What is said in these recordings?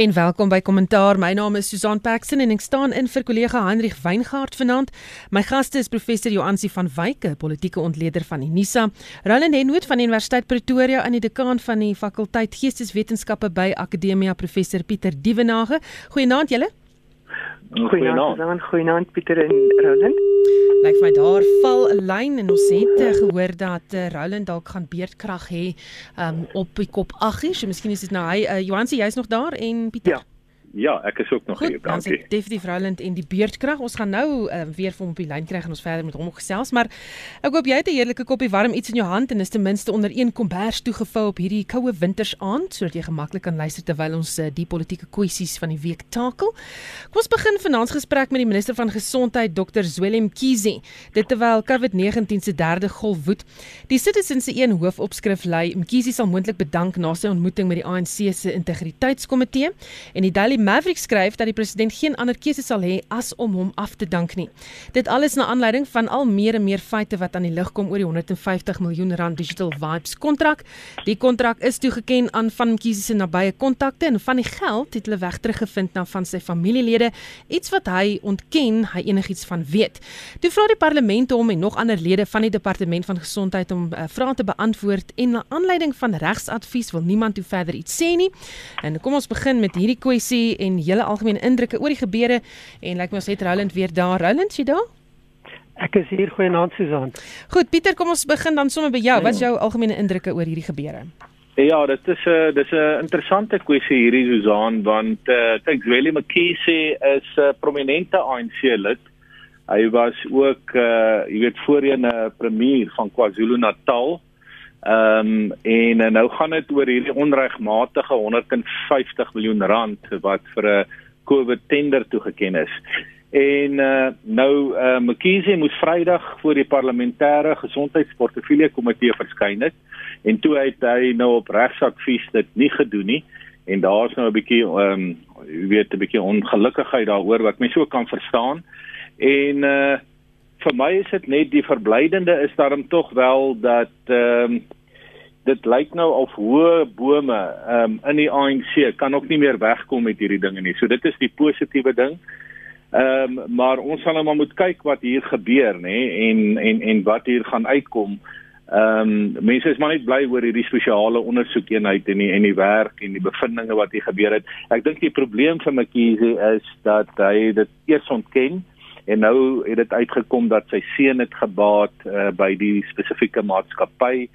En welkom by Kommentaar. My naam is Susan Paxton en ek staan in vir kollega Hendrik Weingart vanaand. My gaste is professor Joansi van Wyke, politieke ontleder van Unisa, Roland Henwood van Universiteit Pretoria en die dekaan van die fakulteit Geesteswetenskappe by Akademia professor Pieter Dievenage. Goeienaand julle. Goeienaand, goeienaand Pieter en Roland. Lyk vir my daar val 'n lyn en ons het uh, gehoor dat uh, Roland dalk gaan beerdkrag hê um, op die kop 8uur. So miskien is dit nou hy uh, Johansie, jy's nog daar en Pieter. Ja. Ja, ek is ook nog Goed, hier, dankie. Goed, definitief Roland en die beurtkrag. Ons gaan nou uh, weer vir hom op die lyn kry en ons verder met hom gesels, maar ek hoop jy het 'n heerlike koppie warm iets in jou hand en is ten minste onder een kombers toegevou op hierdie koue wintersaand sodat jy gemaklik kan luister terwyl ons uh, die politieke kwessies van die week takel. Kom ons begin vanaand se gesprek met die minister van gesondheid Dr. Zwelin Mkhize. Dit terwyl COVID-19 se derde golf woed. Die Citizens se een hoofopskrif lei Mkhize sal moontlik bedank na sy ontmoeting met die ANC se integriteitskomitee en die Daily Maverick skryf dat die president geen ander keuse sal hê as om hom af te dank nie. Dit alles na aanleiding van al meer en meer feite wat aan die lig kom oor die 150 miljoen rand Digital Vibes kontrak. Die kontrak is toegeken aan van Mkhize se nabye kontakte en van die geld het hulle weg teruggevind na van sy familielede, iets wat hy ontken hy enigiets van weet. Toe vra die parlement hom en nog ander lede van die departement van gesondheid om uh, vrae te beantwoord en na aanleiding van regsadvies wil niemand toe verder iets sê nie. En kom ons begin met hierdie kwessie en julle algemene indrukke oor die gebeure en lyk like my ons het Roland weer daar. Roland, jy daar? Ek is hier goeienaand Susan. Goed, Pieter, kom ons begin dan sommer by jou. Wat is jou algemene indrukke oor hierdie gebeure? Ja, dit is 'n uh, dis 'n interessante kwessie hierdie Susan want uh, kyk Zweli McKeesey is 'n uh, prominente ANC lid. Hy was ook uh jy weet voorheen 'n premier van KwaZulu-Natal. Ehm um, en uh, nou gaan dit oor hierdie onregmatige 150 miljoen rand wat vir 'n COVID tender toegeken is. En uh, nou uh, McKinsey moes Vrydag voor die parlementêre gesondheidsportefeulje komitee verskyn het en toe het hy nou op regsadvies dit nie gedoen nie en daar's nou 'n bietjie ehm um, jy weet 'n bietjie ongelukkigheid daaroor wat mense ook kan verstaan. En uh vir my is dit net die verblydende is daarom tog wel dat ehm um, dit lyk nou of hoë bome ehm um, in die ANC kan ook nie meer wegkom met hierdie dinge nie. So dit is die positiewe ding. Ehm um, maar ons sal nou maar moet kyk wat hier gebeur nê en en en wat hier gaan uitkom. Ehm um, mense is maar net bly oor hierdie spesiale ondersoekeenheid en die en die werk en die bevindinge wat hier gebeur het. Ek dink die probleem vir McKinsey is dat hy dit eers ontken en nou het dit uitgekom dat sy seun het gebaat uh, by die spesifieke maatskappy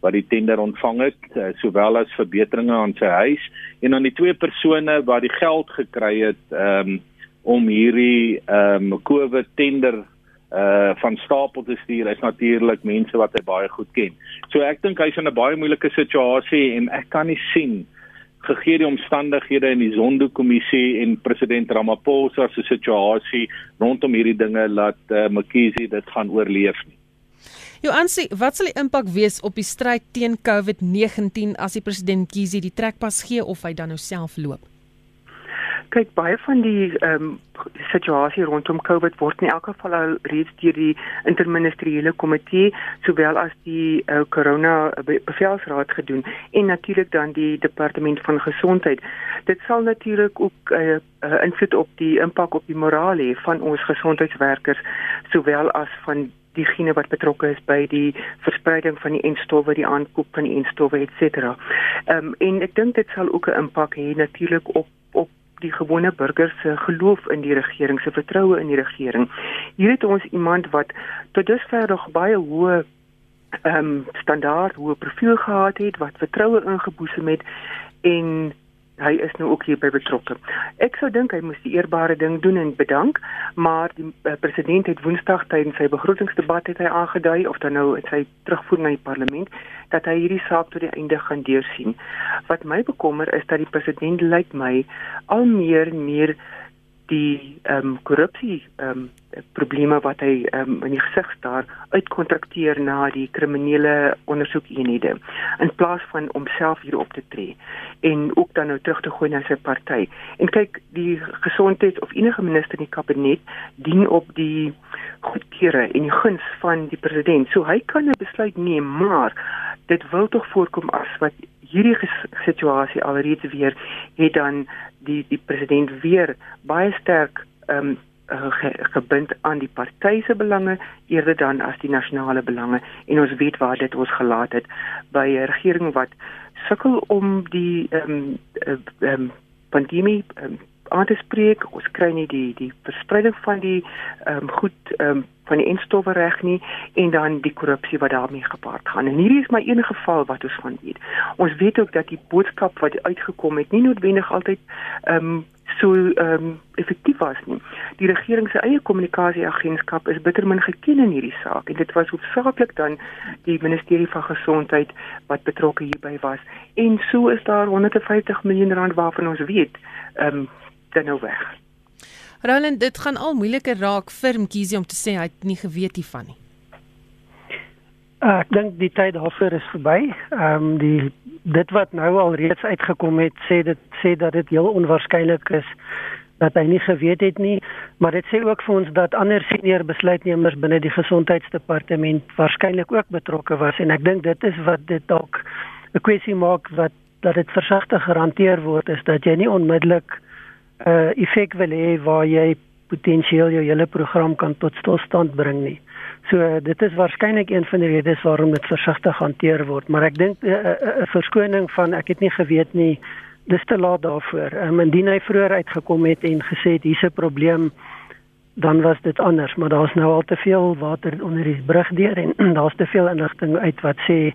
wat die tender ontvang het uh, sowel as verbeteringe aan sy huis en dan die twee persone wat die geld gekry het um, om hierdie um, COVID tender uh van stapel te stuur is natuurlik mense wat hy baie goed ken. So ek dink hy's in 'n baie moeilike situasie en ek kan nie sien gegee die omstandighede in die Zondo-kommissie en president Ramaphosa se situasie rondom hierdie dinge laat uh, McKinsey dit gaan oorleef nie. Joansi, wat sal die impak wees op die stryd teen COVID-19 as die president Kisi die trekpas gee of hy dan nou self loop? Kyk, baie van die ehm um, situasie rondom COVID word in elk geval al reeds deur die interministeriële komitee sowel as die uh, corona bevelsraad gedoen en natuurlik dan die departement van gesondheid. Dit sal natuurlik ook 'n uh, uh, invloed op die impak op die moraal hê van ons gesondheidswerkers sowel as van diegene wat betrokke is by die verspreiding van die enstowwe, die aankoop van die enstowwe et cetera. Ehm um, en ek dink dit sal ook 'n impak hê natuurlik op op die gewone burger se geloof in die regering, se vertroue in die regering. Hier het ons iemand wat tot dusver nog baie hoë ehm um, standaard, hoë profiel gehad het, wat vertroue ingeboesem het en hy is nou ook hierby betrokke. Ek sou dink hy moes die eerbare ding doen en bedank, maar die uh, president het Woensdag tydens sy begrotingsdebat het hy aangedui of dan nou in sy terugvoer na die parlement dat hy hierdie saak tot die einde gaan deursien. Wat my bekommer is dat die president lyk my al meer en meer die ehm um, korrupsie ehm um, probleme wat hy ehm um, in die gesig staar uitkontrakteer na die kriminele ondersoekeenhede in plaas van homself hier op te tree en ook dan nou terug te gooi na sy party. En kyk, die gesondheid of enige minister in die kabinet dien op die goedkeure en die guns van die president. So hy kan 'n besluit neem, maar dit wil tog voorkom as wat hierdie situasie alreeds weer het dan die die president weer baie sterk ehm um, ge, gebind aan die party se belange eerder dan as die nasionale belange. En ons weet waar dit ons gelaat het by 'n regering wat sukkel om die ehm um, um, pandemie um, aan te spreek. Ons kry nie die die verspreiding van die ehm um, goed ehm um, van die instowwe reg nie en dan die korrupsie wat daarmee gepaard gaan. En hierdie is maar een geval wat ons van weet. Ons weet ook dat die boodskap wat uitgekom het nie noodwendig altyd ehm um, so ehm um, effektief was nie. Die regering se eie kommunikasieagentskap is bitter min geken in hierdie saak en dit was hoofsaaklik dan die ministerie van gesondheid wat betrokke hierby was. En so is daar 150 miljoen rand waarvan ons weet ehm um, dan nou weg. Roland, dit gaan al moeiliker raak vir Mkhize om te sê hy het nie geweet hiervan nie. Uh, ek dink die tyd daarvoor is verby. Ehm um, die dit wat nou al reeds uitgekom het sê dit sê dat dit heel onwaarskynlik is dat hy nie geweet het nie, maar dit sê ook vir ons dat ander senior besluitnemers binne die gesondheidsdepartement waarskynlik ook betrokke was en ek dink dit is wat dit dalk 'n kwessie maak wat dat dit versigtig gehanteer word is dat jy nie onmiddellik uh, effek wil hê waar jy potensieel jou hele program kan tot stilstand bring nie. So dit is waarskynlik een van die redes waarom dit versigtig hanteer word, maar ek dink 'n uh, uh, uh, verskoning van ek het nie geweet nie, dis te laat daarvoor. Um, indien hy vroeër uitgekom het en gesê het hier's 'n probleem, dan was dit anders, maar daar's nou al te veel water onder die brug deur en daar's te veel inligting uit wat sê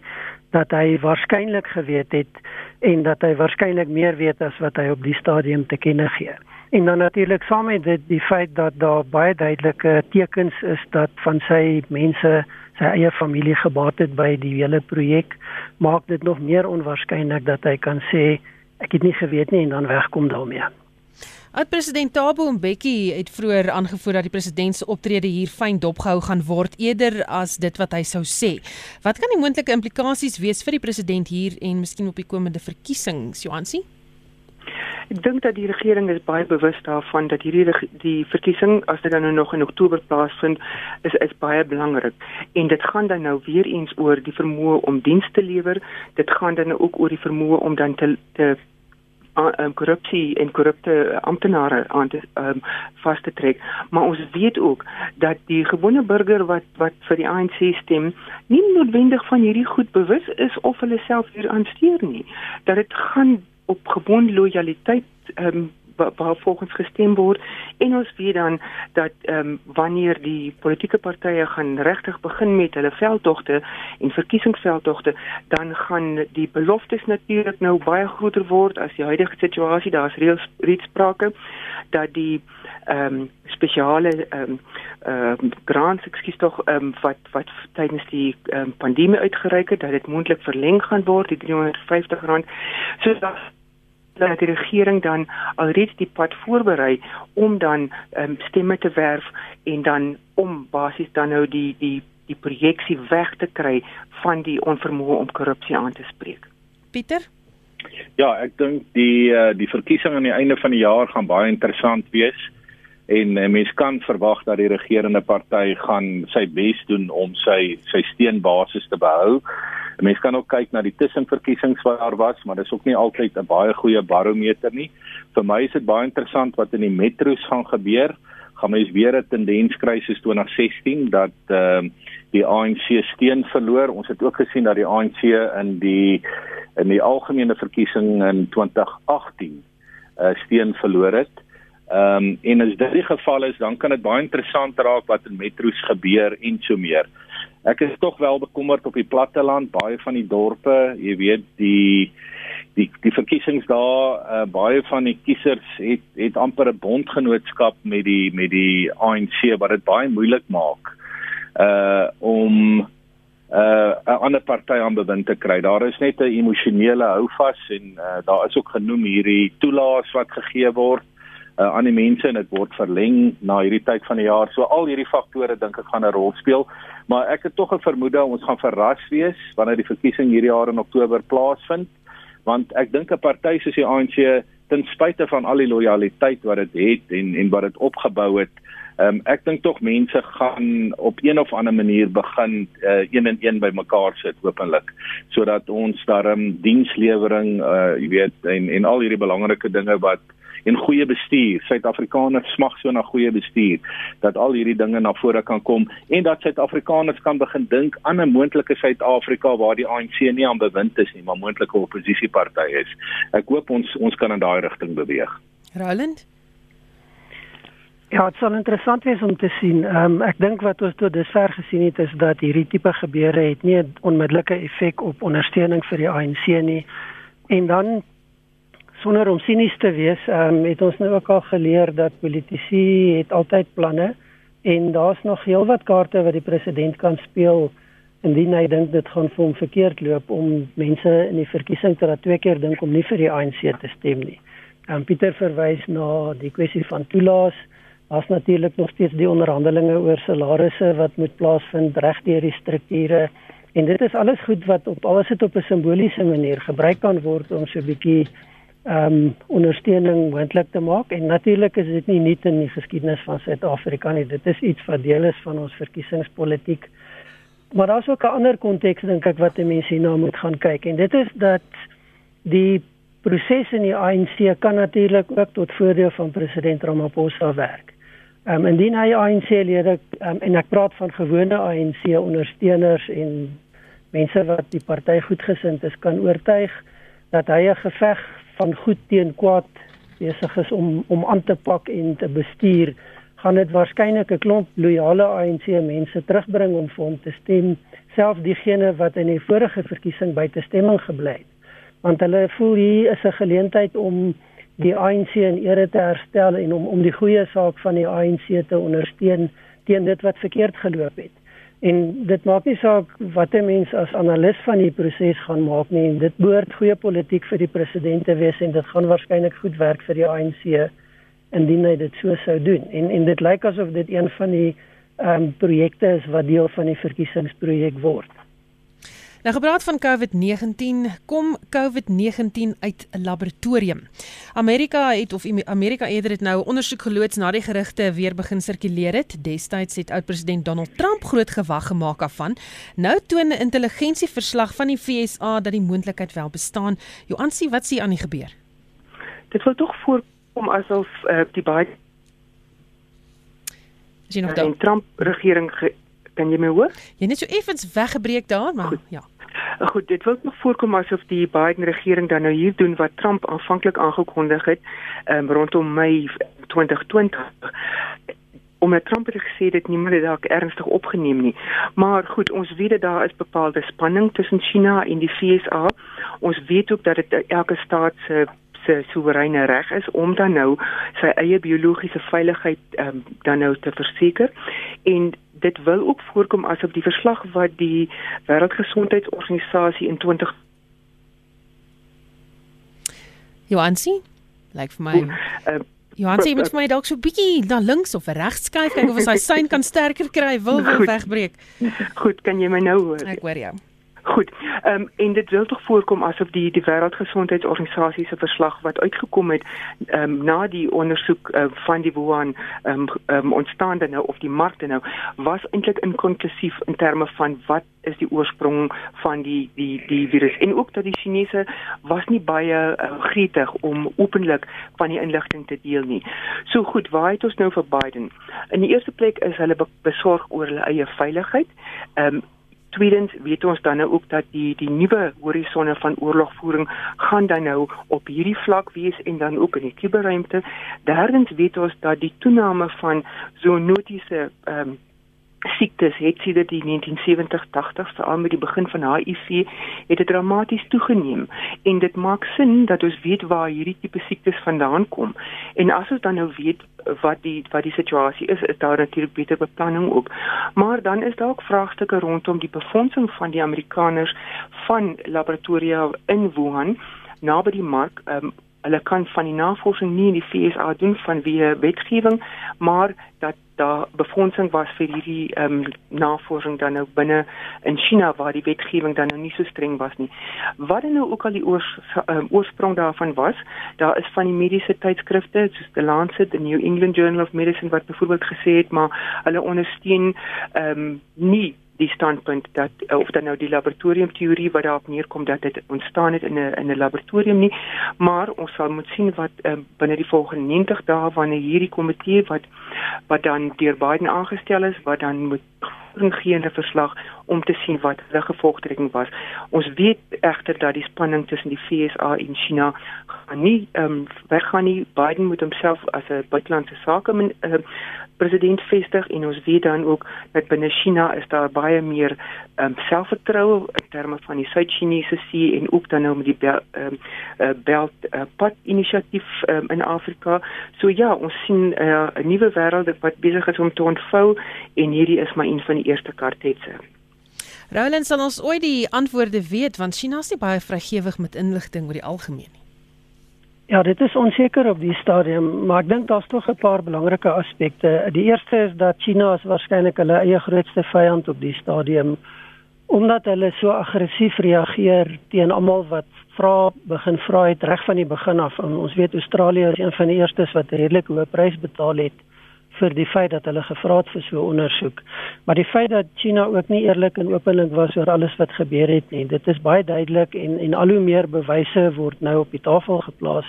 dat hy waarskynlik geweet het en dat hy waarskynlik meer weet as wat hy op die stadium te kenne gee. En dan natuurlik saam met dit die feit dat daar baie duidelike tekens is dat van sy mense sy eie familie gebaat het by die hele projek, maak dit nog meer onwaarskynlik dat hy kan sê ek het nie geweet nie en dan wegkom daarmee. Oud-president Thabo Mbeki het vroeër aangevoer dat die president se optrede hier fyn dopgehou gaan word eerder as dit wat hy sou sê. Wat kan die moontlike implikasies wees vir die president hier en miskien op die komende verkiesings, Johansi? Ek dink dat die regering is baie bewus daarvan dat hierdie die verkiesing as dit dan nou nog in Oktober plaasvind is is baie belangrik en dit gaan dan nou weer eens oor die vermoë om diens te lewer. Dit gaan dan ook oor die vermoë om dan te te um, korrupsie en korrupte amptenare aan te um, vas te trek. Maar ons weet ook dat die gewone burger wat wat vir die ANC stem, nie noodwendig van hierdie goed bewus is of hulle self hier aansteer nie. Dat dit gaan op gebonde lojaliteit ehm um, waar volgens gestem word. En ons weet dan dat ehm um, wanneer die politieke partye gaan regtig begin met hulle veldtogte en verkiesingsveldtogte dan gaan die beloftes natuurlik nou baie groter word as die huidige situasie. Daar's reeds reeds sprake dat die ehm um, spesiale ehm um, ehm um, grants ekskuus tog ehm um, wat wat tydens die ehm um, pandemie uitgereik het dat dit moontlik verleng gaan word die 350 rand. So dat dat die regering dan alreeds die pad voorberei om dan um, stemme te werf en dan om basies dan nou die die die projeksie weg te kry van die onvermoë om korrupsie aan te spreek. Pieter Ja, ek dink die uh, die verkiesing aan die einde van die jaar gaan baie interessant wees en uh, mens kan verwag dat die regerende party gaan sy bes doen om sy sy steunbasis te behou. Mense kan ook kyk na die tussenverkiesings wat daar was, maar dis ook nie altyd 'n baie goeie barometer nie. Vir my is dit baie interessant wat in die metro's gaan gebeur. Gaan mens weer 'n tendens kry soos 2016 dat ehm uh, die ANC steun verloor. Ons het ook gesien dat die ANC in die in die algemene verkiesing in 2018 uh, steun verloor het. Ehm um, en as dit die geval is, dan kan dit baie interessant raak wat in metro's gebeur en so meer. Ek is tog wel bekommerd op die platteland, baie van die dorpe, jy weet, die die die verkiesings daar, uh, baie van die kiesers het het amper 'n bondgenootskap met die met die ANC wat dit baie moeilik maak uh om uh 'n ander party aan bewind te kry. Daar is net 'n emosionele houvas en uh, daar is ook genoem hierdie toelaas wat gegee word uh, aan die mense en dit word verleng na hierdie tyd van die jaar. So al hierdie faktore dink ek gaan 'n rol speel. Maar ek het tog 'n vermoede ons gaan verras wees wanneer die verkiesing hierdie jaar in Oktober plaasvind. Want ek dink 'n party soos die ANC ten spyte van al die lojaliteit wat dit het en en wat dit opgebou het Ehm um, ek dink tog mense gaan op een of ander manier begin uh, een en een by mekaar sit openlik. Sodat ons daarom dienslewering uh jy weet en en al hierdie belangrike dinge wat en goeie bestuur. Suid-Afrikaners smag so na goeie bestuur dat al hierdie dinge na vore kan kom en dat Suid-Afrikaners kan begin dink aan 'n moontlike Suid-Afrika waar die ANC nie aan bewind is nie, maar moontlike oppositieparty is. Ek hoop ons ons kan in daai rigting beweeg. Roland Ja, dit sal interessant wees om te sien. Ehm um, ek dink wat ons tot dusver gesien het is dat hierdie tipe gebeure het nie 'n onmiddellike effek op ondersteuning vir die ANC nie. En dan sonder om sinies te wees, ehm um, het ons nou ook al geleer dat politici het altyd planne en daar's nog heelwat kaarte wat die president kan speel indien hy dink dit gaan vir hom verkeerd loop om mense in die verkiesing te laat twee keer dink om nie vir die ANC te stem nie. En um, Pieter verwys na die kwessie van toelaas. Daar's natuurlik nog steeds die onderhandelinge oor salarisse wat moet plaasvind reg deur die strukture. En dit is alles goed wat op alles het op 'n simboliese manier gebruik kan word om so 'n bietjie ehm um, ondersteuning moontlik te maak en natuurlik is dit nie nuut in die geskiedenis van Suid-Afrika nie. Dit is iets wat deel is van ons verkiesingspolitiek. Maar daar's ook 'n ander konteks dink ek wat mense hierna moet gaan kyk en dit is dat die proses in die ANC kan natuurlik ook tot voordeel van president Ramaphosa werk. Ehm um, indien hy ANC-lede um, en ek praat van gewone ANC-ondersteuners en mense wat die party goedgesind is kan oortuig dat hy 'n geveg van goed teen kwaad besig is om om aan te pak en te bestuur, gaan dit waarskynlik 'n klomp loyale ANC mense terugbring om vir hom te stem, selfs diegene wat in die vorige verkiesing buite stemming gebly het. Want hulle voel hier is 'n geleentheid om die ANC in ere te herstel en om om die goeie saak van die ANC te ondersteun teen dit wat verkeerd geloop het. En dit maak nie saak wat 'n mens as analis van die proses gaan maak nie. Dit behoort goeie politiek vir die president te wees en dit gaan waarskynlik goed werk vir die ANC indien hy dit so sou doen. En en dit lyk asof dit een van die ehm um, projekte is wat deel van die verkiesingsprojek word. Nou gepraat van COVID-19, kom COVID-19 uit 'n laboratorium. Amerika het of Amerika eerder het nou ondersoek geloods na die gerugte weer begin sirkuleer het. Destyds het oud-president Donald Trump groot gewag gemaak afvan. Nou toon 'n intelligensieverslag van die FSA dat die moontlikheid wel bestaan. Joansie, wat sien aan die gebeur? Dit wil tog voorkom asof uh, die baie Is jy nog daar? Trump regering kan jy my hoor? Jy net so effens weggebreek daar, maar Goed. ja. Goed, dit wil nog voorkom asof die Biden regering dan nou hier doen wat Trump aanvanklik aangekondig het um, rondom Mei 2020 omdat Trump het gesê dit niemand het dalk ernstig opgeneem nie. Maar goed, ons weet dat daar is bepaalde spanning tussen China en die VSA. Ons weet ook dat dit elke staat se se soewereine reg is om dan nou sy eie biologiese veiligheid um, dan nou te verseker. En dit wil ook voorkom asof die verslag wat die Wêreldgesondheidsorganisasie in 20 Joansi lyk vir my uh, Johansie moet vir my dalk so bietjie na links of regs skuif kyk of ons hy sein kan sterker kry wil wil wegbreek. Goed, kan jy my nou hoor? Ek hoor jou. Goed. Ehm um, en dit wil tog voorkom asof die die wêreldgesondheidsorganisasie se verslag wat uitgekom het ehm um, na die ondersoek uh, van die Wuhan ehm um, um, ontstaande nou of die markte nou was eintlik inkonklusief in terme van wat is die oorsprong van die die die virus en ook dat die Chinese was nie baie uh, gretig om openlik van die inligting te deel nie. So goed, waar het ons nou vir Biden? In die eerste plek is hulle besorg oor hulle eie veiligheid. Ehm um, Tweedens weet ons dan nou ook dat die die nuwe horisonne van oorlogvoering gaan dan nou op hierdie vlak wees en dan ook in die kuberruimte. Derdens weet ons dat die toename van zoonotiese ehm um, siektes het sedert die 1970-80s veral met die begin van HIV het dit dramaties toegeneem. En dit maak sin dat ons weet waar hierdie tipe siektes vandaan kom. En as ons dan nou weet wat die wat die situasie is is daar natuurlik beter beplanning ook. Maar dan is daar ook vraagstukke rondom die befondsing van die Amerikaners van laboratoria in Wuhan naby die mark um, hulle kan van die navorsing nie in die FSA doen vanweë wetgewing maar dat daar befondsing was vir hierdie ehm um, navorsing dan nou binne in China waar die wetgewing dan nou nie so streng was nie. Wat dan nou ook al die oors, um, oorsprong daarvan was, daar is van die mediese tydskrifte soos The Lancet, The New England Journal of Medicine wat byvoorbeeld gesê het maar hulle ondersteun ehm um, nie die standpunt dat eh, of dan nou die laboratoriumteorie wat daarop neerkom dat dit ontstaan het in 'n in 'n laboratorium nie maar ons sal moet sien wat uh, binne die volgende 90 dae wanneer hierdie komitee wat wat dan deur Biden aangestel is wat dan moet ingeënde verslag om te sien wat hulle gevolgtrekking was. Ons weet egter dat die spanning tussen die FSA en China gaan nie ehm um, weggaan nie. Biden moet homself as 'n buitelandse sake uh, president vestig en ons weet dan ook dat binne China is daar baie meer um, selfvertroue in terme van die Suid-Chinese See en ook dan nou met die Belt um, uh, Belt uh, Pad inisiatief um, in Afrika. So ja, ons sien uh, 'n uh, nuwe wêreld wat besig is om te ontvou en hierdie is maar een van die eerste kartetse. Roland sal ons ooit die antwoorde weet want China is nie baie vrygewig met inligting oor die algemeen nie. Ja, dit is onseker op die stadium, maar ek dink daar's tog 'n paar belangrike aspekte. Die eerste is dat China is waarskynlik hulle eie grootste vyand op die stadium omdat hulle so aggressief reageer teen almal wat vra begin vra het reg van die begin af. En ons weet Australië is een van die eerstes wat redelik hoë prys betaal het vir die feit dat hulle gevra het vir so 'n ondersoek. Maar die feit dat China ook nie eerlik en openlik was oor alles wat gebeur het nie, dit is baie duidelik en en al hoe meer bewyse word nou op die tafel geplaas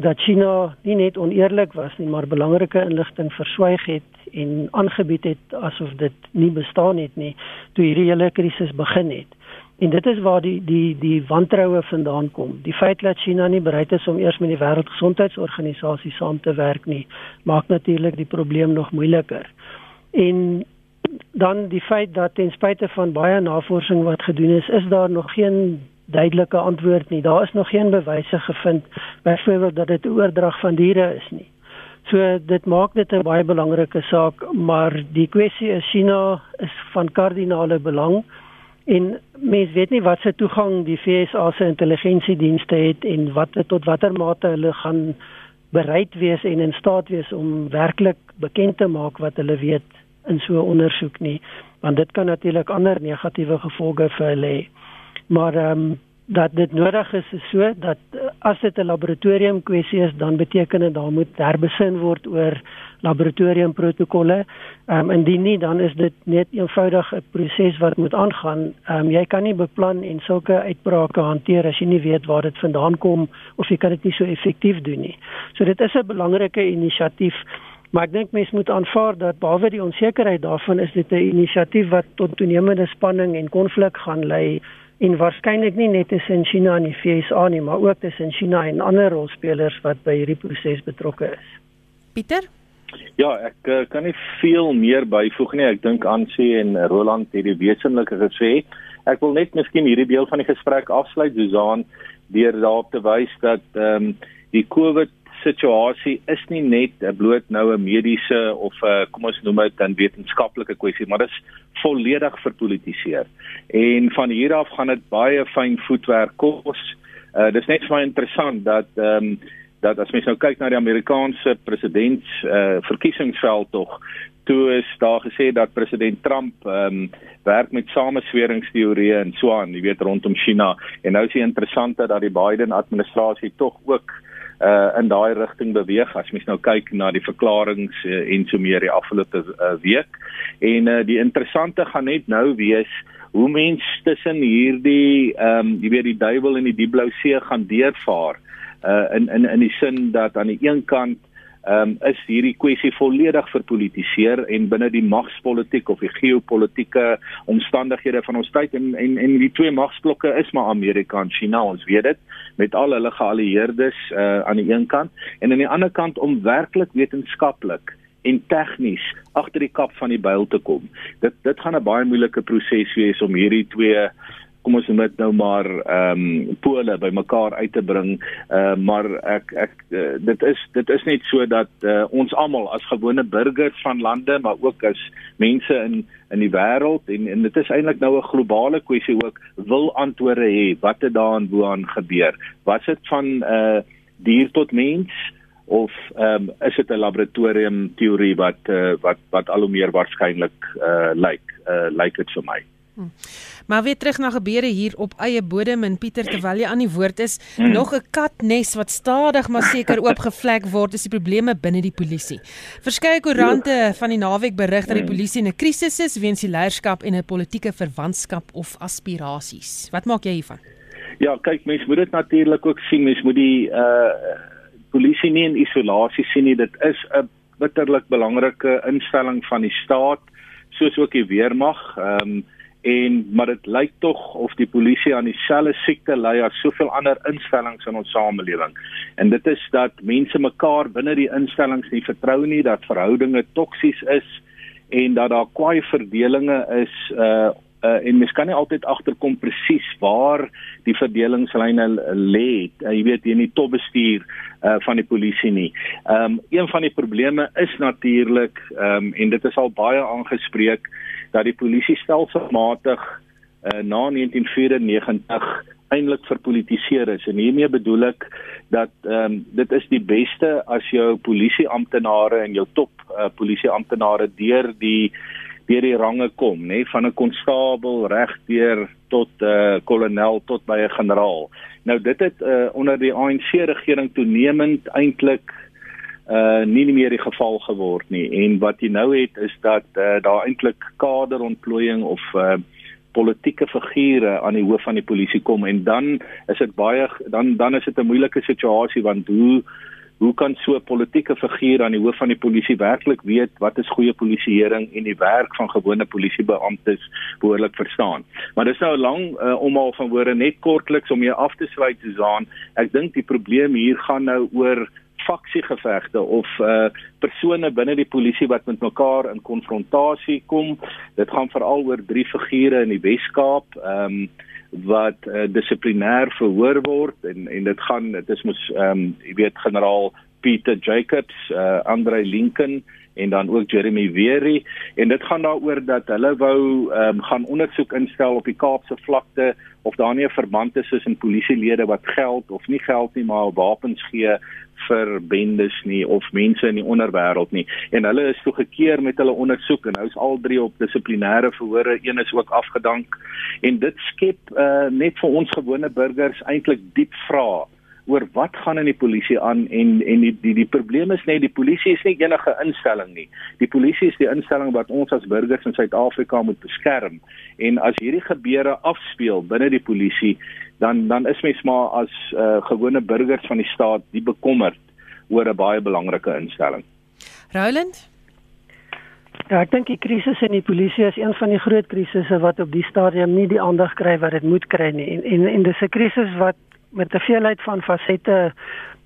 dat China nie net oneerlik was nie, maar belangrike inligting verswyg het en aangebied het asof dit nie bestaan het nie toe hierdie hele krisis begin het. En dit is waar die die die wantroue vandaan kom. Die feit dat China nie bereid is om eers met die Wêreldgesondheidsorganisasie saam te werk nie, maak natuurlik die probleem nog moeiliker. En dan die feit dat ten spyte van baie navorsing wat gedoen is, is daar nog geen duidelike antwoord nie. Daar is nog geen bewyse gevind byvoorbeeld dat dit 'n oordrag van diere is nie. So dit maak dit 'n baie belangrike saak, maar die kwessie is China is van kardinale belang en mens weet nie wat se toegang die FSA se intelligensiedienste het en wat tot watter mate hulle gaan bereid wees en in staat wees om werklik bekend te maak wat hulle weet in so 'n ondersoek nie. Want dit kan natuurlik ander negatiewe gevolge vir hulle hê. Maar ehm um, dat dit nodig is is so dat eh, as dit 'n laboratorium kwessie is dan beteken dit daar moet herbesin word oor laboratorium protokolle. Ehm um, indien nie dan is dit net eenvoudig 'n proses wat moet aangaan. Ehm um, jy kan nie beplan en sulke uitbrake hanteer as jy nie weet waar dit vandaan kom of jy kan dit nie so effektief doen nie. So dit is 'n belangrike inisiatief. Maar ek dink mense moet aanvaar dat behalwe die onsekerheid daarvan is dit 'n inisiatief wat tot toenemende spanning en konflik gaan lei en waarskynlik nie net tussen China en die VSA nie, maar ook tussen China en ander rolspelers wat by hierdie proses betrokke is. Pieter? Ja, ek uh, kan nie veel meer byvoeg nie. Ek dink Ansie en Roland het die wesenlike gesê. Ek wil net miskien hierdie deel van die gesprek afsluit, Susan, deur daarop te wys dat ehm um, die COVID situasie is nie net 'n bloot nou 'n mediese of 'n kom ons noem dit 'n wetenskaplike kwessie, maar dit is volledig verpolitiseer. En van hier af gaan dit baie fyn voetwerk kos. Uh dis net vir my interessant dat ehm um, dat as mens nou kyk na die Amerikaanse presidents uh verkiesingsveld tog toe is daar gesê dat president Trump ehm um, werk met samesweringsteorieë en so aan, jy weet rondom China en nou is dit interessant dat die Biden administrasie tog ook uh in daai rigting beweeg as mens nou kyk na die verklaringe uh, en so meer die afgelope uh, week. En uh die interessante gaan net nou wees hoe mens tussen hierdie ehm um, jy weet die duiwel en die diep blou see gaan deurvaar uh in in in die sin dat aan die een kant um, is hierdie kwessie volledig verpolitiseer en binne die magspolitiek of die geopolitiese omstandighede van ons tyd en en en die twee magsblokke is maar Amerika en China ons weet dit met al hulle geallieerdes uh aan die een kant en aan die ander kant om werklik wetenskaplik en tegnies agter die kap van die byl te kom. Dit dit gaan 'n baie moeilike proses wees om hierdie twee kom ons net nou maar ehm um, pole bymekaar uit te bring. Uh, maar ek ek uh, dit is dit is net so dat uh, ons almal as gewone burgers van lande maar ook as mense in in die wêreld en en dit is eintlik nou 'n globale kwessie ook wil antwoorde hê wat het daarin woaan gebeur. Was dit van uh dier tot mens? of ehm um, is dit 'n laboratorium teorie wat uh, wat wat al hoe meer waarskynlik uh, lyk uh, lyk dit vir my. Hmm. Maar weer terug na gebeure hier op eie bodem en Pieter terwyl jy aan die woord is, hmm. nog 'n katnes wat stadig maar seker oopgevlek word is die probleme binne die polisie. Verskeie koerante ja. van die naweek berig dat die hmm. polisie in 'n krisis is weens die leierskap en 'n politieke verwantskap of aspirasies. Wat maak jy hiervan? Ja, kyk, mense moet dit natuurlik ook sien. Mense moet die uh polisie nie in isolasie sien nie. Dit is 'n bitterlik belangrike instelling van die staat, soos ook die weermag. Ehm um, en maar dit lyk tog of die polisie aan dieselfde siekte ly as soveel ander instellings in ons samelewing. En dit is dat mense mekaar binne die instellings nie vertrou nie, dat verhoudinge toksies is en dat daar kwaai verdelinge is uh uh en mens kan nie altyd agterkom presies waar die verdelingslyne lê. Uh, jy weet jy nie topbestuur uh van die polisie nie. Ehm um, een van die probleme is natuurlik ehm um, en dit is al baie aangespreek dat die polisie stelselmatig uh, na 1994 eintlik verpolitiseer is en hiermee bedoel ek dat um, dit is die beste as jou polisieamptenare en jou top uh, polisieamptenare deur die deur die range kom nê van 'n konstabel regdeur tot 'n uh, kolonel tot by 'n generaal. Nou dit het uh, onder die ANC regering toenemend eintlik uh nie meer die geval geword nie en wat jy nou het is dat uh, daar eintlik kaderontplooiing of uh politieke figure aan die hoof van die polisie kom en dan is dit baie dan dan is dit 'n moeilike situasie want hoe hoe kan so 'n politieke figuur aan die hoof van die polisie werklik weet wat is goeie polisieering en die werk van gewone polisiebeamptes behoorlik verstaan. Maar dis nou 'n lang uh, omhaal van woorde net kortliks om hier af te sluit Susan. Ek dink die probleem hier gaan nou oor faksiegevegte of uh persone binne die polisie wat met mekaar in konfrontasie kom. Dit gaan veral oor drie figure in die Wes-Kaap, ehm um, wat uh, dissiplinêr verhoor word en en dit gaan dit is mos ehm um, jy weet generaal Peter Jacobs, uh Andre Lincoln en dan ook Jeremy Wery en dit gaan daaroor dat hulle wou um, gaan ondersoek instel op die Kaapse vlakte of daar nie 'n verband is tussen polisielede wat geld of nie geld nie maar wapens gee vir bendes nie of mense in die onderwêreld nie. En hulle is toe gekeer met hulle ondersoek en nou is al drie op dissiplinêre verhore. Een is ook afgedank. En dit skep uh, net vir ons gewone burgers eintlik diep vrae oor wat gaan in die polisie aan en en die die die probleem is net die polisie is nie enige instelling nie. Die polisie is die instelling wat ons as burgers in Suid-Afrika moet beskerm. En as hierdie gebeure afspeel binne die polisie, dan dan is mens maar as uh, gewone burgers van die staat die bekommerd oor 'n baie belangrike instelling. Roland Ja, ek dink die krisis in die polisie is een van die groot krisisse wat op die stadium nie die aandag kry wat dit moet kry nie. En en, en dis 'n krisis wat met 'n veelheid van fasette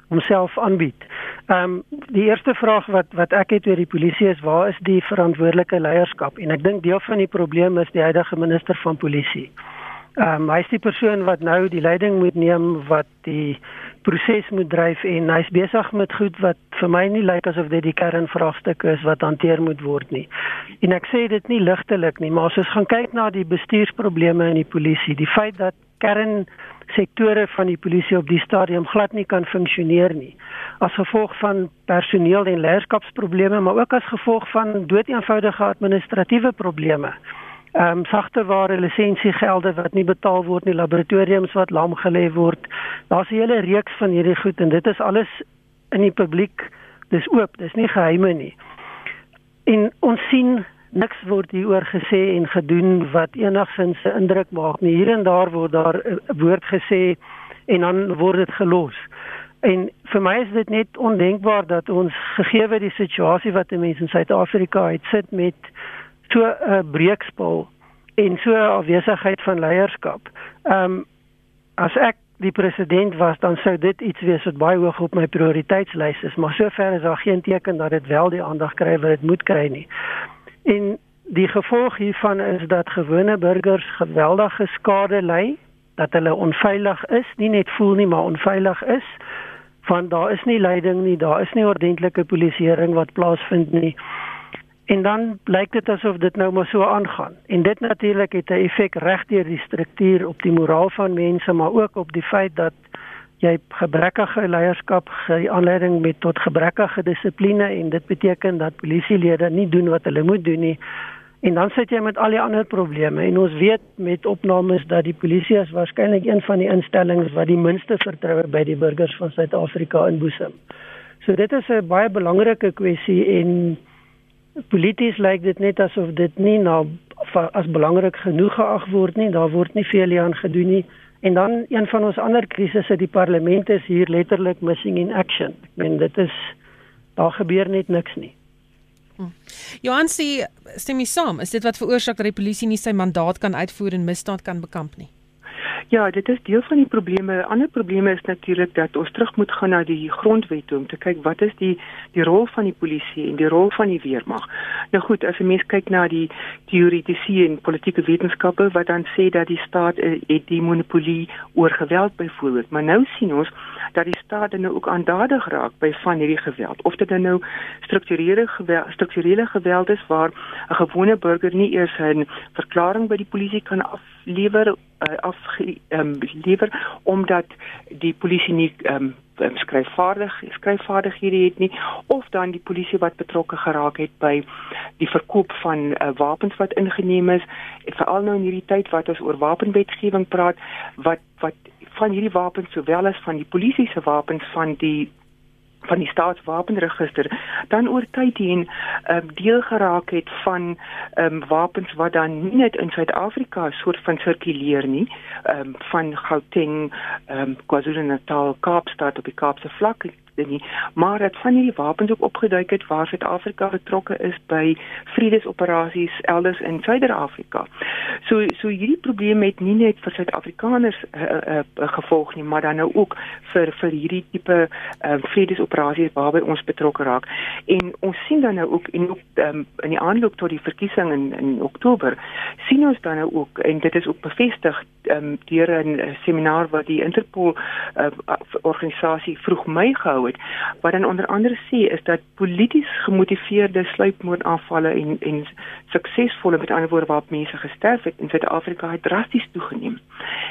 homself aanbied. Ehm um, die eerste vraag wat wat ek het oor die polisie is waar is die verantwoordelike leierskap? En ek dink deel van die probleem is die huidige minister van polisie. Ehm um, hy is die persoon wat nou die leiding moet neem wat die proses moet dryf en hy's besig met goed wat vir my nie lyk asof dit die kernvraagstuk is wat hanteer moet word nie. En ek sê dit nie ligtelik nie, maar as ons gaan kyk na die bestuursprobleme in die polisie, die feit dat kern sektore van die polisie op die stadium glad nie kan funksioneer nie as gevolg van personeel en leierskapsprobleme maar ook as gevolg van doeteenvoudige administratiewe probleme. Ehm um, sagteware lisensiegelde wat nie betaal word nie, laboratoriums wat lam gelê word. Daar's 'n hele reeks van hierdie goed en dit is alles in die publiek. Dis oop, dis nie geheime nie. En ons sien niks word hieroor gesê en gedoen wat enigsins 'n indruk maak nie. Hier en daar word daar 'n woord gesê en dan word dit gelos. En vir my is dit net ondenkbaar dat ons gegee die situasie wat mense in Suid-Afrika het sit met so 'n breekspel en so 'n afwesigheid van leierskap. Ehm um, as ek die president was, dan sou dit iets wees wat baie hoog op my prioriteitslys is, maar sover is daar geen teken dat dit wel die aandag kry wat dit moet kry nie. En die gevolg hiervan is dat gewone burgers geweldige skade ly, dat hulle onveilig is, nie net voel nie, maar onveilig is. Van daar is nie leiding nie, daar is nie ordentlike polisieering wat plaasvind nie. En dan blyk dit asof dit nou maar so aangaan. En dit natuurlik het 'n effek regdeur die struktuur op die moraal van mense, maar ook op die feit dat jy gebrekkige leierskap gee aanleiding met tot gebrekkige dissipline en dit beteken dat polisielede nie doen wat hulle moet doen nie. En dan sit jy met al die ander probleme en ons weet met opnames dat die polisie is waarskynlik een van die instellings wat die minste vertroue by die burgers van Suid-Afrika inboesem. So dit is 'n baie belangrike kwessie en polities lyk dit net asof dit nie na as belangrik genoeg geag word nie. Daar word nie veel hieraan gedoen nie. En dan een van ons ander krisisse, die parlement is hier letterlik missing in action. Ek meen dit is daar gebeur net niks nie. Hm. Johan sê stem jy saam? Is dit wat veroorsaak dat die polisie nie sy mandaat kan uitvoer en misdaad kan bekamp nie? Ja, dit is deel van die probleme. 'n Ander probleem is natuurlik dat ons terug moet gaan na die grondwet om te kyk wat is die die rol van die polisie en die rol van die weermag. Nou goed, as 'n mens kyk na die teoretiese en politieke wetenskappe wat dan sê dat die staat uh, het die monopolie oor geweld byvoorbeeld, maar nou sien ons dat die staat nou ook aandadig raak by van hierdie geweld. Of dit nou strukturele geweld, strukturele geweld is waar 'n gewone burger nie eers 'n verklaring by die polisie kan aflewer uh, af um, lewer omdat die polisie nie um, skryfvaardig skryfvaardighede het nie of dan die polisie wat betrokke geraak het by die verkoop van uh, wapens wat ingeneem is veral nou in hierdie tyd wat ons oor wapenwetgewing praat wat wat van hierdie wapens sowel as van die polisie se wapens van die van die staatswapenregister dan oor tyd heen um, deel geraak het van um, wapens wat dan nie net in Suid-Afrika soort van sirkuleer nie um, van Gauteng, um, KwaZulu-Natal, Kaapstad op die Kaapse vlak dit nie maar dat van hierdie wapens ook opgeduik het waar Suid-Afrika betrokke is by vredesoperasies elders in Suider-Afrika. So so hierdie probleem het nie net vir Suid-Afrikaners uh, uh, uh, gevolg nie, maar dan nou ook vir vir hierdie tipe uh, vredesoperasies waarby ons betrokke raak. En ons sien dan nou ook en ook um, in die aanloop tot die verkiesing in in Oktober sien ons dan nou ook en dit is ook bevestig um, deur 'n seminar wat die Interpol uh, organisasie vroeg Mei gehou het wat dan onder andere sê is dat polities gemotiveerde sluipmoordaanvalle en en suksesvolle met ander woorde waar mense gesterf het in Suid-Afrika het drasties toegeneem.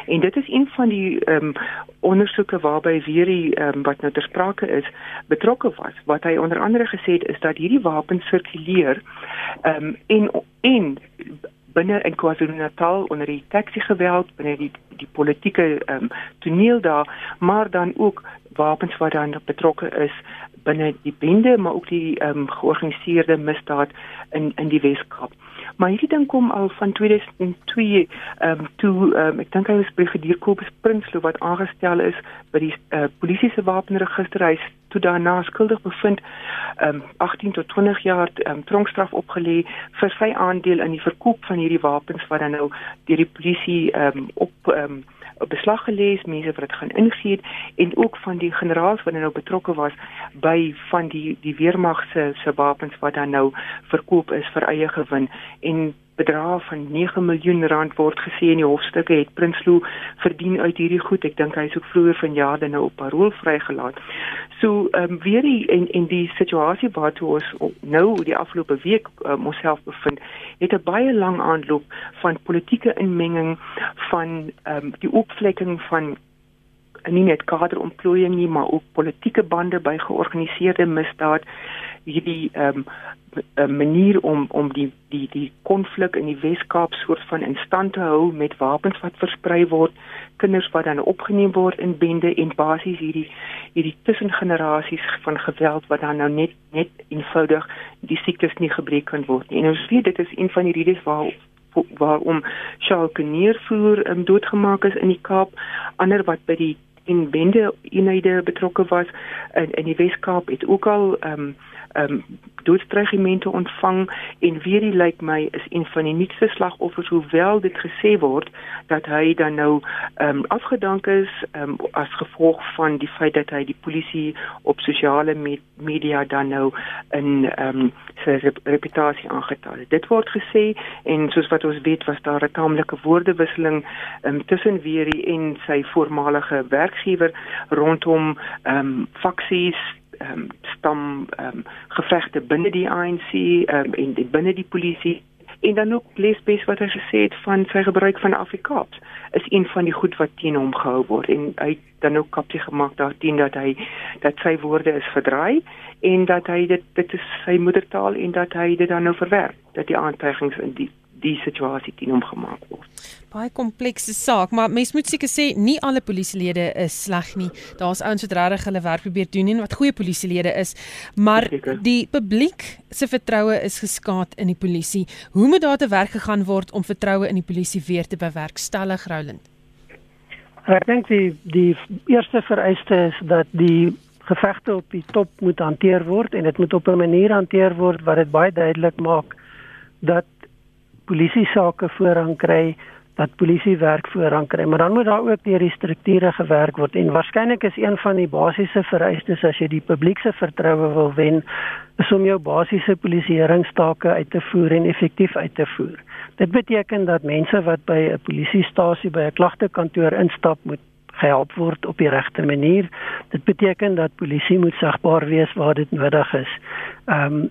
En dit is een van die ehm um, ondersoeke waarby weer die ehm um, wat nou ter sprake is betrokke was. Wat hy onder andere gesê het is dat hierdie wapens sirkuleer ehm um, en en binne in KwaZulu-Natal onder die taxi geweld binne die die politieke ehm um, toneel daar maar dan ook wapens wat dan betrokke is binne die bende maar ook die ehm um, georganiseerde misdaad in in die Weskaap. Maar hierdie ding kom al van 2002 ehm um, toe ehm um, ek dink hy was brigadier Kobus Prinsloo wat aangestel is by die uh, polisie se wapenregister hy toe daarna skuldig bevind ehm um, 18 tot 20 jaar ehm um, tronkstraf opgelê vir sy aandeel in die verkoop van hierdie wapens wat dan nou deur die polisie ehm um, op ehm um, beslag gelees, mense wat dit gaan ingee en ook van die generaals wat nou betrokke was by van die die weermag se se wapens wat dan nou verkoop is vir eie gewin. En van 9 miljoen rand word gesê in die hofstukke het Prinsloo verdien uit hierdie goed. Ek dink hy is ook vroeër vanjaar dan nou op parol vrygelaat. So ehm um, weer die en en die situasie waartoe ons nou die afgelope week um, onsself bevind, het 'n baie lang aanloop van politieke inmenging van ehm um, die opvlekking van nie net kaderontplooiing nie, maar ook politieke bande by georganiseerde misdaad hierdie ehm um, 'n manier om om die die die konflik in die Wes-Kaap soort van in stand te hou met wapens wat versprei word, kinders wat dan opgeneem word in bende en basies hierdie hierdie tussengenerasies van geweld wat dan nou net net eenvoudig die siektes nie gebreek kan word nie. En ons weet dit is een van die redes waar waarom Charles Keniervoer um, doodgemaak is in die Kaap, ander wat by die in bende eenhede betrokke was in in die Wes-Kaap het ook al ehm um, um, doodstrygemente ontvang en weer lyk my is een van die nuutste slagoffers hoewel dit gesê word dat hy dan nou ehm um, afgedank is ehm um, as gevolg van die feit dat hy die polisie op sosiale me media dan nou in ehm um, sy rep reputasie aangetal het. Dit word gesê en soos wat ons weet was daar 'n taamlike woordewisseling um, tussen Weerie en sy voormalige werkgewer rondom ehm um, faksies ehm um, stam ehm um, gevegte binne die ANC ehm um, en binne die polisie. En dan ook Lesbes wat hy gesê het van sy gebruik van Afrikaans is een van die goed wat teen hom gehou word. En hy dan ook kapie gemaak daarteen dat hy dat sy woorde is verdraai en dat hy dit dit is sy moedertaal en dat hy dit dan nou verwerp dat die aantuigings in die die situasie teen hom gemaak word. Baie komplekse saak, maar mens moet seker sê nie alle polisielede is sleg nie. Daar's ouens wat regtig hulle werk probeer doen en wat goeie polisielede is, maar Zeker. die publiek se vertroue is geskaad in die polisie. Hoe moet daar te werk gegaan word om vertroue in die polisie weer te bewerkstellig, Roland? Ek dink die die eerste vereiste is dat die gevegte op die top moet hanteer word en dit moet op 'n manier hanteer word wat dit baie duidelik maak dat polisie sake voorrang kry, dat polisie werk voorrang kry, maar dan moet daar ook deur die strukture gewerk word en waarskynlik is een van die basiese vereistes as jy die publiek se vertroue wil wen, is om jou basiese polisieeringstake uit te voer en effektief uit te voer. Dit beteken dat mense wat by 'n polisiestasie by 'n klagtekantoor instap moet gehelp word op die regte manier. Dit beteken dat polisie moet sagbaar wees waar dit nodig is. Ehm um,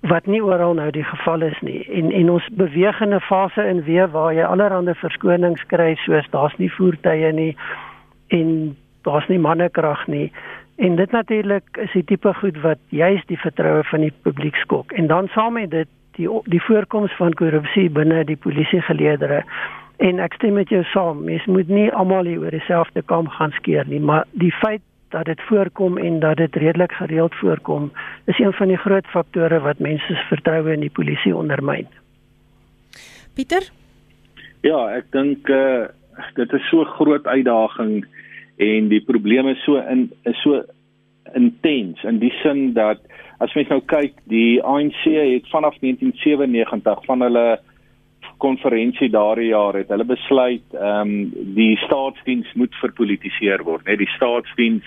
wat nie oral nou die geval is nie. En en ons beweeg in 'n fase in weer waar jy allerlei verskonings kry soos daar's nie voertuie nie en daar's nie mannekrag nie. En dit natuurlik is die tipe goed wat juis die vertroue van die publiek skok. En dan saam met dit die die voorkoms van korrupsie binne die polisiegeleedere. En ek stem met jou saam. Mens moet nie almal hier oor dieselfde kam gaan skeer nie maar die feit dat dit voorkom en dat dit redelik gereeld voorkom, is een van die groot faktore wat mense se vertroue in die polisie ondermyn. Pieter? Ja, ek dink uh dit is so 'n groot uitdaging en die probleme so in is so intens in die sin dat as mens nou kyk, die ANC het vanaf 1997 van hulle konferensie daardie jaar het hulle besluit ehm um, die staatsdiens moet verpolitiseer word. Net die staatsdiens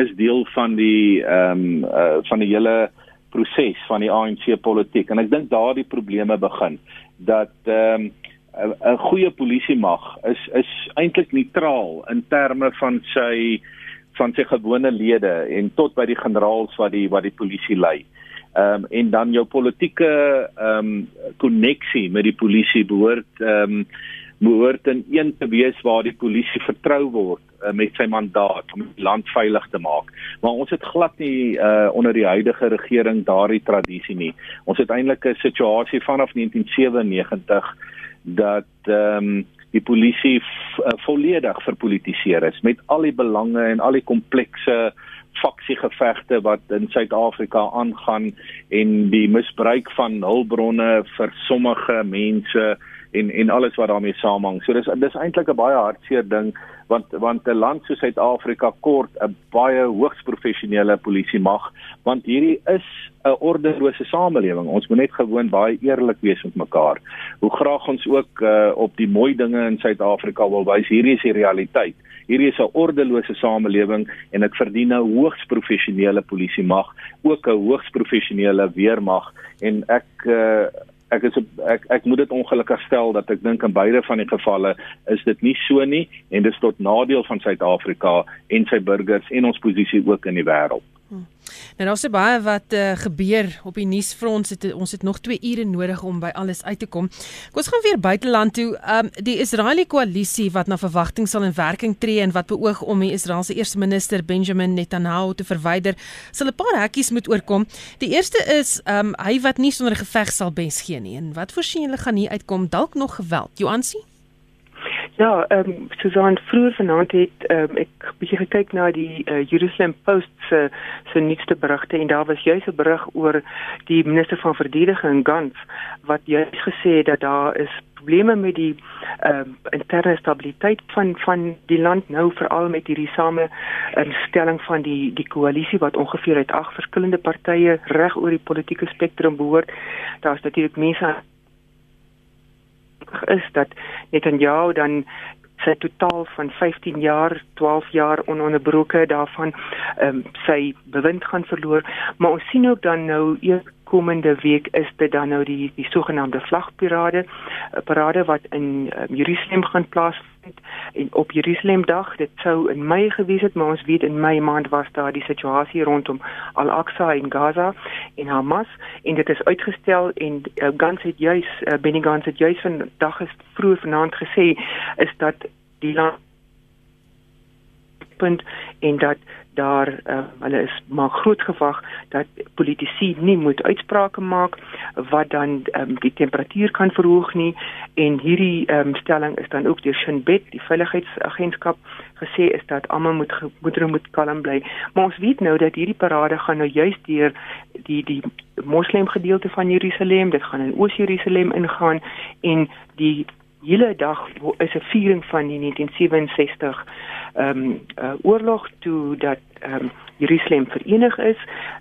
is deel van die ehm um, uh, van die hele proses van die ANC politiek en ek dink daardie probleme begin dat ehm um, 'n goeie polisie mag is is eintlik neutraal in terme van sy van sy gewone lede en tot by die generaals wat die wat die polisie lei. Ehm um, en dan jou politieke ehm um, koneksie met die polisie behoort ehm um, behoort in een te wees waar die polisie vertrou word uh, met sy mandaat om die land veilig te maak. Maar ons het glad nie uh, onder die huidige regering daardie tradisie nie. Ons het eintlik 'n situasie vanaf 1997 dat ehm um, die polisie uh, volledig verpolitiseer is met al die belange en al die komplekse faksiegevegte wat in Suid-Afrika aangaan en die misbruik van hulpbronne vir sommige mense en en alles wat daarmee saamhang. So dis dis eintlik 'n baie hartseer ding want want 'n land soos Suid-Afrika kort 'n baie hoogs professionele polisie mag want hierdie is 'n ordelose samelewing. Ons moet net gewoon baie eerlik wees met mekaar. Hoe graag ons ook uh, op die mooi dinge in Suid-Afrika wil wys, hierdie is die realiteit. Hierdie is 'n ordelose samelewing en dit verdien 'n hoogs professionele polisie mag, ook 'n hoogs professionele weermag en ek uh, ek is ek ek moet dit ongelukkig stel dat ek dink in beide van die gevalle is dit nie so nie en dit is tot nadeel van Suid-Afrika en sy burgers en ons posisie ook in die wêreld. Hmm. Nou daar's baie wat uh, gebeur op die nuusfront. Het, ons het nog 2 ure nodig om by alles uit te kom. Kom ons gaan weer buiteland toe. Um die Israeliese koalisie wat na verwagting sal in werking tree en wat beoog om die Israeliese eerste minister Benjamin Netanyahu te verwyder, sal 'n paar hekkies moet oorkom. Die eerste is um hy wat nie sonder geveg sal bes gee nie. En wat voorsien julle gaan hier uitkom? Dalk nog geweld. Joansi? Ja, ehm um, Susan vroeër vanaand het um, ek bietjie gekyk na die uh, Jerusalem Post se se nuutste berigte en daar was juis 'n berig oor die minister van verdediging Gantz wat juis gesê het dat daar is probleme met die ehm um, interne stabiliteit van van die land nou veral met hierdie samestelling um, van die die koalisie wat ongeveer uit ag verskillende partye reg oor die politieke spektrum behoort. Daar's natuurlik mense is dat Netanyahu dan sy totaal van 15 jaar, 12 jaar ononderbroke daarvan ehm um, sy bewind gaan verloor, maar ons sien ook dan nou komende week is dit dan nou die die sogenaamde vlagparade, 'n parade wat in um, Jerusalem gaan plaasvind. En op Jerusalemdag, dit sou in Mei gewees het, maar ons weet in Mei maand was daar die situasie rondom Al-Aqsa in Gaza en Hamas en dit is uitgestel en uh, Gans het juis uh, Benny Gans het juis vandag is vroeër vanaand gesê is dat die land punt en dat daar uh, hulle is maar groot gewag dat politici nie moet uitsprake maak wat dan um, die temperatuur kan verhoog nie. En hierdie um, stelling is dan ook deur Shin Bet die veiligheidsagentskap gesê is dat almal moet moeder moet kalm bly. Maar ons weet nou dat hierdie parade gaan nou juist deur die die moslim gedeelte van Jerusalem dit gaan in Oos-Jerusalem ingaan en die hele dag is 'n viering van die 1967 ehm um, uh, oorlog toe dat ehm um, Jerusalem verenig is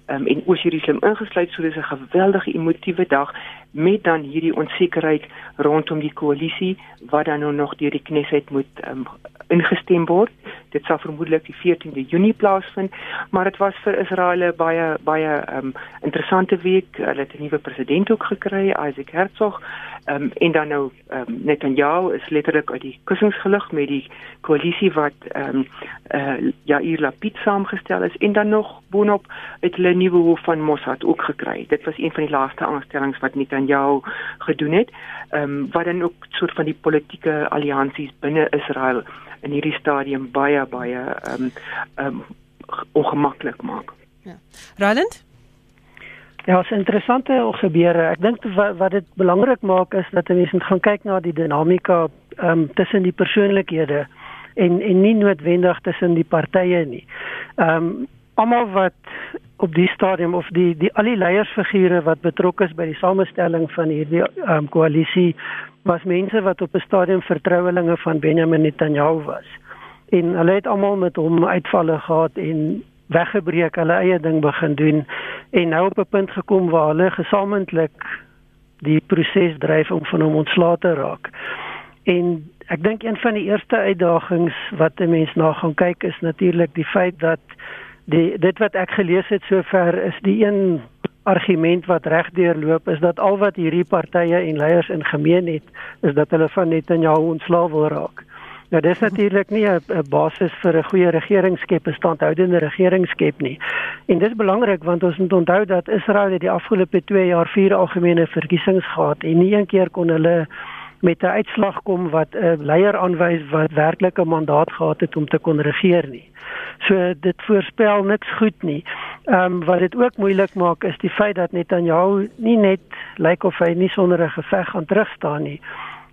um, en Oos-Jerusalem ingesluit so dis 'n geweldige emotiewe dag met dan hierdie onsekerheid rondom die koalisie wat dan nou nog deur die Knesset moet um, ingestem word. Dit sal vermoedelik die 14de Junie plaasvind, maar dit was vir Israel baie baie um, interessante week. Hulle het 'n nuwe president ook gekry, Isaac Herzog. Um, en dan nou um, Netanyahu is letterlik uit die kussings gelig met die koalisie wat ehm um, uh, Yair Lapid saamgestel is en dan nog boonop het hulle 'n nuwe hoof van Mossad ook gekry. Dit was een van die laaste aanstellings wat Netanyahu gedoen het. Ehm um, wat dan ook soort van die politieke alliansies binne Israel in hierdie stadium baie baie ehm um, ehm um, ongemaklik maak. Ja. Roland Ja, dit is interessante gebeure. Ek dink wat, wat dit belangrik maak is dat mense moet gaan kyk na die dinamika ehm um, tussen die persoonlikhede en en nie noodwendig tussen die partye nie. Ehm um, almal wat op die stadium of die die al die leiersfigure wat betrokke is by die samestelling van hierdie ehm um, koalisie was mense wat op 'n stadium vertrouelinge van Benjamin Netanyahu was. En hulle het almal met hom uitvalle gehad en weggebreek, hulle eie ding begin doen en nou op 'n punt gekom waar hulle gesamentlik die proses dryf om van hom ontslae te raak. En ek dink een van die eerste uitdagings wat 'n mens na gaan kyk is natuurlik die feit dat die dit wat ek gelees het sover is die een argument wat regdeur loop is dat al wat hierdie partye en leiers in gemeen het is dat hulle van Netanyahu ontslae wil raak. Nou dis natuurlik nie 'n basis vir 'n goeie regering skep, 'n standhoudende regering skep nie. En dis belangrik want ons moet onthou dat Israel het die afgelope 2 jaar vier algemene verkiesings gehad en nie een keer kon hulle met 'n uitslag kom wat 'n leier aanwys wat werklik 'n mandaat gehad het om te kon regeer nie. So dit voorspel niks goed nie. Ehm um, wat dit ook moeilik maak is die feit dat Netanyahu nie net lyk of hy nie sonder 'n geveg gaan terugstaan nie,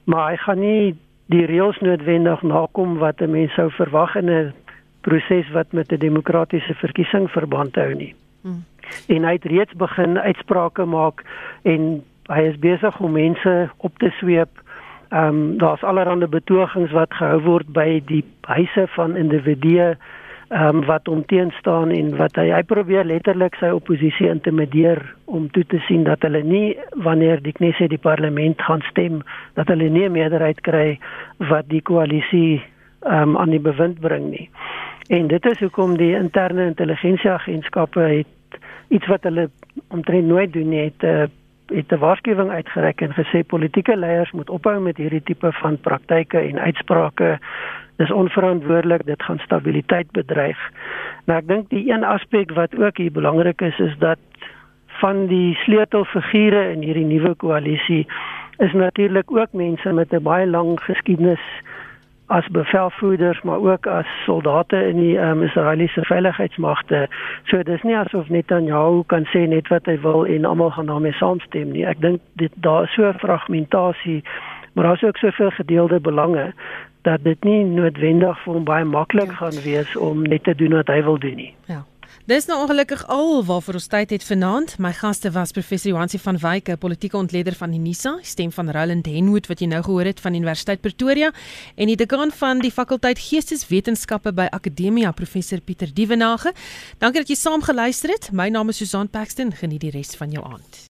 maar hy gaan nie die reëls noodwendig nakom wat 'n mens sou verwag in 'n proses wat met 'n demokratiese verkiesing verband hou nie. Hmm. En hy het reeds begin uitsprake maak en hy is besig om mense op te sweep Ehm um, daar's allerlei betogings wat gehou word by die huise van individue ehm um, wat hom teenstaan en wat hy hy probeer letterlik sy oppositie intimideer om toe te sien dat hulle nie wanneer die Knesset die parlement gaan stem dat hulle nie 'n meerderheid kry wat die koalisie ehm um, aan die bewind bring nie. En dit is hoekom die interne intelligensieagentskappe het iets wat hulle omtrent nooit doen nie het 'n uh, het 'n waarskuwing uitgereik en gesê politieke leiers moet ophou met hierdie tipe van praktyke en uitsprake. Dis onverantwoordelik, dit gaan stabiliteit bedreig. Nou ek dink die een aspek wat ook hier belangrik is is dat van die sleutelfigure in hierdie nuwe koalisie is natuurlik ook mense met 'n baie lang geskiedenis as bevelvoerders maar ook as soldate in die um, Israeliese veiligheidsmagte. So dis nie asof Netanyahu kan sê net wat hy wil en almal gaan daarmee saamstem nie. Ek dink dit daar is so 'n fragmentasie, maar daar's ook soveel gedeelde belange dat dit nie noodwendig vir hom baie maklik ja. gaan wees om net te doen wat hy wil doen nie. Ja. Dis nou ongelukkig al waarvoor ons tyd het vanaand. My gaste was professor Johansi van Wyk, politieke ontleder van Unisa, stem van Roland Henwood wat jy nou gehoor het van Universiteit Pretoria en die dekaan van die fakulteit Geesteswetenskappe by Akademia, professor Pieter Dievenage. Dankie dat jy saam geluister het. My naam is Susan Paxton. Geniet die res van jou aand.